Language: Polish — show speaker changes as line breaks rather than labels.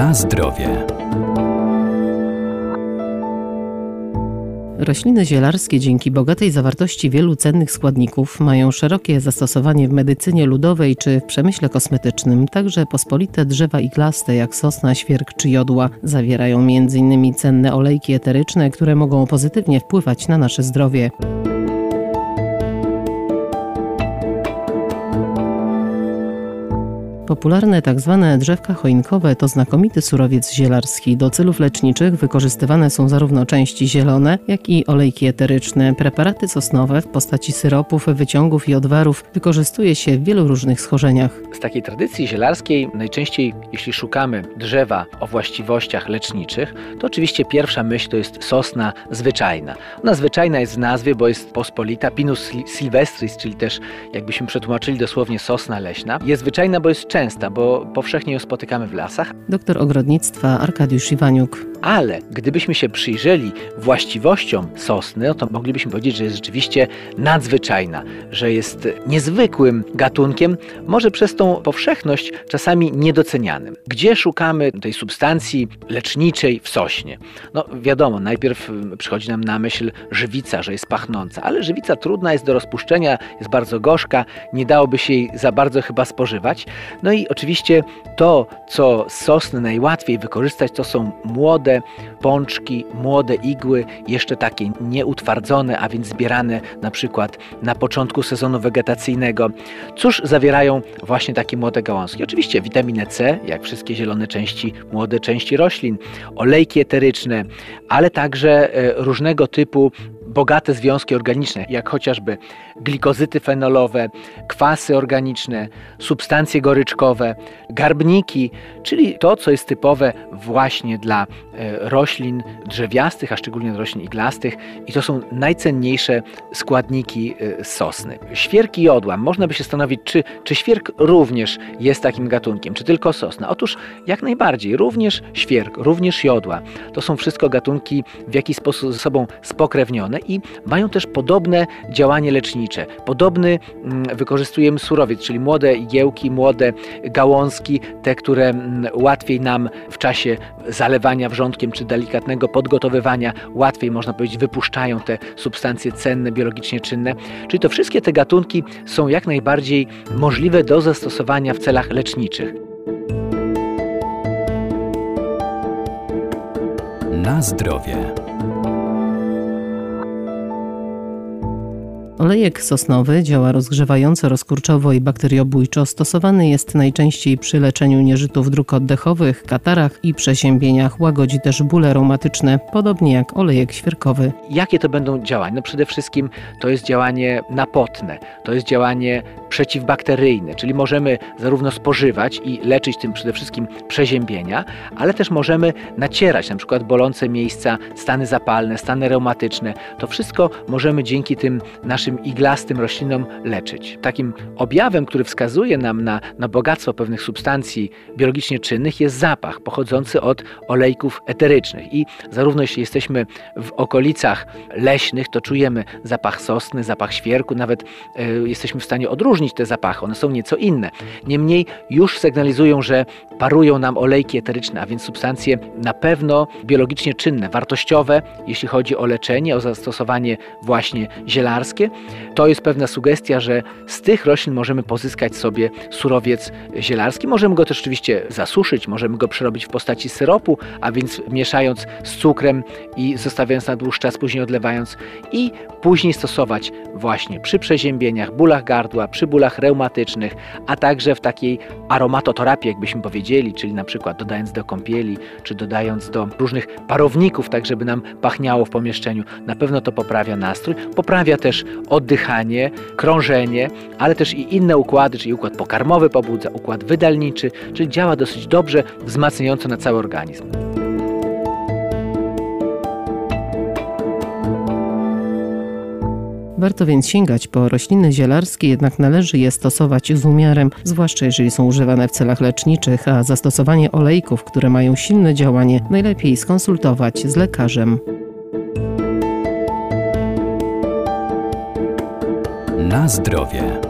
Na zdrowie.
Rośliny zielarskie dzięki bogatej zawartości wielu cennych składników mają szerokie zastosowanie w medycynie ludowej czy w przemyśle kosmetycznym. Także pospolite drzewa iglaste jak sosna, świerk czy jodła zawierają m.in. cenne olejki eteryczne, które mogą pozytywnie wpływać na nasze zdrowie. Popularne tak zwane drzewka choinkowe to znakomity surowiec zielarski. Do celów leczniczych wykorzystywane są zarówno części zielone, jak i olejki eteryczne. Preparaty sosnowe w postaci syropów, wyciągów i odwarów wykorzystuje się w wielu różnych schorzeniach.
Z takiej tradycji zielarskiej najczęściej, jeśli szukamy drzewa o właściwościach leczniczych, to oczywiście pierwsza myśl to jest sosna zwyczajna. Ona zwyczajna jest w nazwie, bo jest pospolita, Pinus sylvestris, czyli też jakbyśmy przetłumaczyli dosłownie sosna leśna. Jest zwyczajna, bo jest częsta częsta, bo powszechnie ją spotykamy w lasach.
Doktor ogrodnictwa Arkadiusz Iwaniuk.
Ale gdybyśmy się przyjrzeli właściwościom sosny, no to moglibyśmy powiedzieć, że jest rzeczywiście nadzwyczajna, że jest niezwykłym gatunkiem, może przez tą powszechność czasami niedocenianym. Gdzie szukamy tej substancji leczniczej w sośnie? No wiadomo, najpierw przychodzi nam na myśl żywica, że jest pachnąca, ale żywica trudna jest do rozpuszczenia, jest bardzo gorzka, nie dałoby się jej za bardzo chyba spożywać. No i oczywiście to, co z sosny najłatwiej wykorzystać, to są młode pączki, młode igły, jeszcze takie nieutwardzone, a więc zbierane na przykład na początku sezonu wegetacyjnego. Cóż zawierają właśnie takie młode gałązki? Oczywiście witaminę C, jak wszystkie zielone części, młode części roślin, olejki eteryczne, ale także e, różnego typu bogate związki organiczne, jak chociażby glikozyty fenolowe, kwasy organiczne, substancje goryczkowe, garbniki, czyli to, co jest typowe właśnie dla e, roślin drzewiastych, a szczególnie roślin iglastych i to są najcenniejsze składniki e, sosny. Świerki jodła. Można by się zastanowić, czy, czy świerk również jest takim gatunkiem, czy tylko sosna. Otóż jak najbardziej, również świerk, również jodła. To są wszystko gatunki w jakiś sposób ze sobą spokrewnione i mają też podobne działanie lecznicze. Podobny mm, wykorzystujemy surowiec, czyli młode igiełki, młode gałązki, te, które mm, łatwiej nam w czasie zalewania wrzątkiem czy delikatnego podgotowywania, łatwiej można powiedzieć wypuszczają te substancje cenne, biologicznie czynne. Czyli to wszystkie te gatunki są jak najbardziej możliwe do zastosowania w celach leczniczych.
Na zdrowie.
Olejek sosnowy działa rozgrzewająco, rozkurczowo i bakteriobójczo. Stosowany jest najczęściej przy leczeniu nieżytów dróg oddechowych, katarach i przeziębieniach. Łagodzi też bóle reumatyczne, podobnie jak olejek świerkowy.
Jakie to będą działania? No przede wszystkim to jest działanie napotne, to jest działanie przeciwbakteryjne, czyli możemy zarówno spożywać i leczyć tym przede wszystkim przeziębienia, ale też możemy nacierać na przykład bolące miejsca, stany zapalne, stany reumatyczne. To wszystko możemy dzięki tym naszym iglastym roślinom leczyć. Takim objawem, który wskazuje nam na, na bogactwo pewnych substancji biologicznie czynnych jest zapach pochodzący od olejków eterycznych i zarówno jeśli jesteśmy w okolicach leśnych, to czujemy zapach sosny, zapach świerku, nawet y, jesteśmy w stanie odróżnić rozróżnić te zapachy, one są nieco inne. Niemniej już sygnalizują, że parują nam olejki eteryczne, a więc substancje na pewno biologicznie czynne, wartościowe, jeśli chodzi o leczenie, o zastosowanie właśnie zielarskie. To jest pewna sugestia, że z tych roślin możemy pozyskać sobie surowiec zielarski. Możemy go też oczywiście zasuszyć, możemy go przerobić w postaci syropu, a więc mieszając z cukrem i zostawiając na dłuższy czas, później odlewając i później stosować właśnie przy przeziębieniach, bólach gardła, przy bólach reumatycznych, a także w takiej aromatoterapii, jakbyśmy powiedzieli, czyli na przykład dodając do kąpieli, czy dodając do różnych parowników, tak żeby nam pachniało w pomieszczeniu. Na pewno to poprawia nastrój, poprawia też oddychanie, krążenie, ale też i inne układy, czyli układ pokarmowy pobudza, układ wydalniczy, czyli działa dosyć dobrze, wzmacniająco na cały organizm.
Warto więc sięgać po rośliny zielarskie, jednak należy je stosować z umiarem, zwłaszcza jeżeli są używane w celach leczniczych, a zastosowanie olejków, które mają silne działanie, najlepiej skonsultować z lekarzem.
Na zdrowie.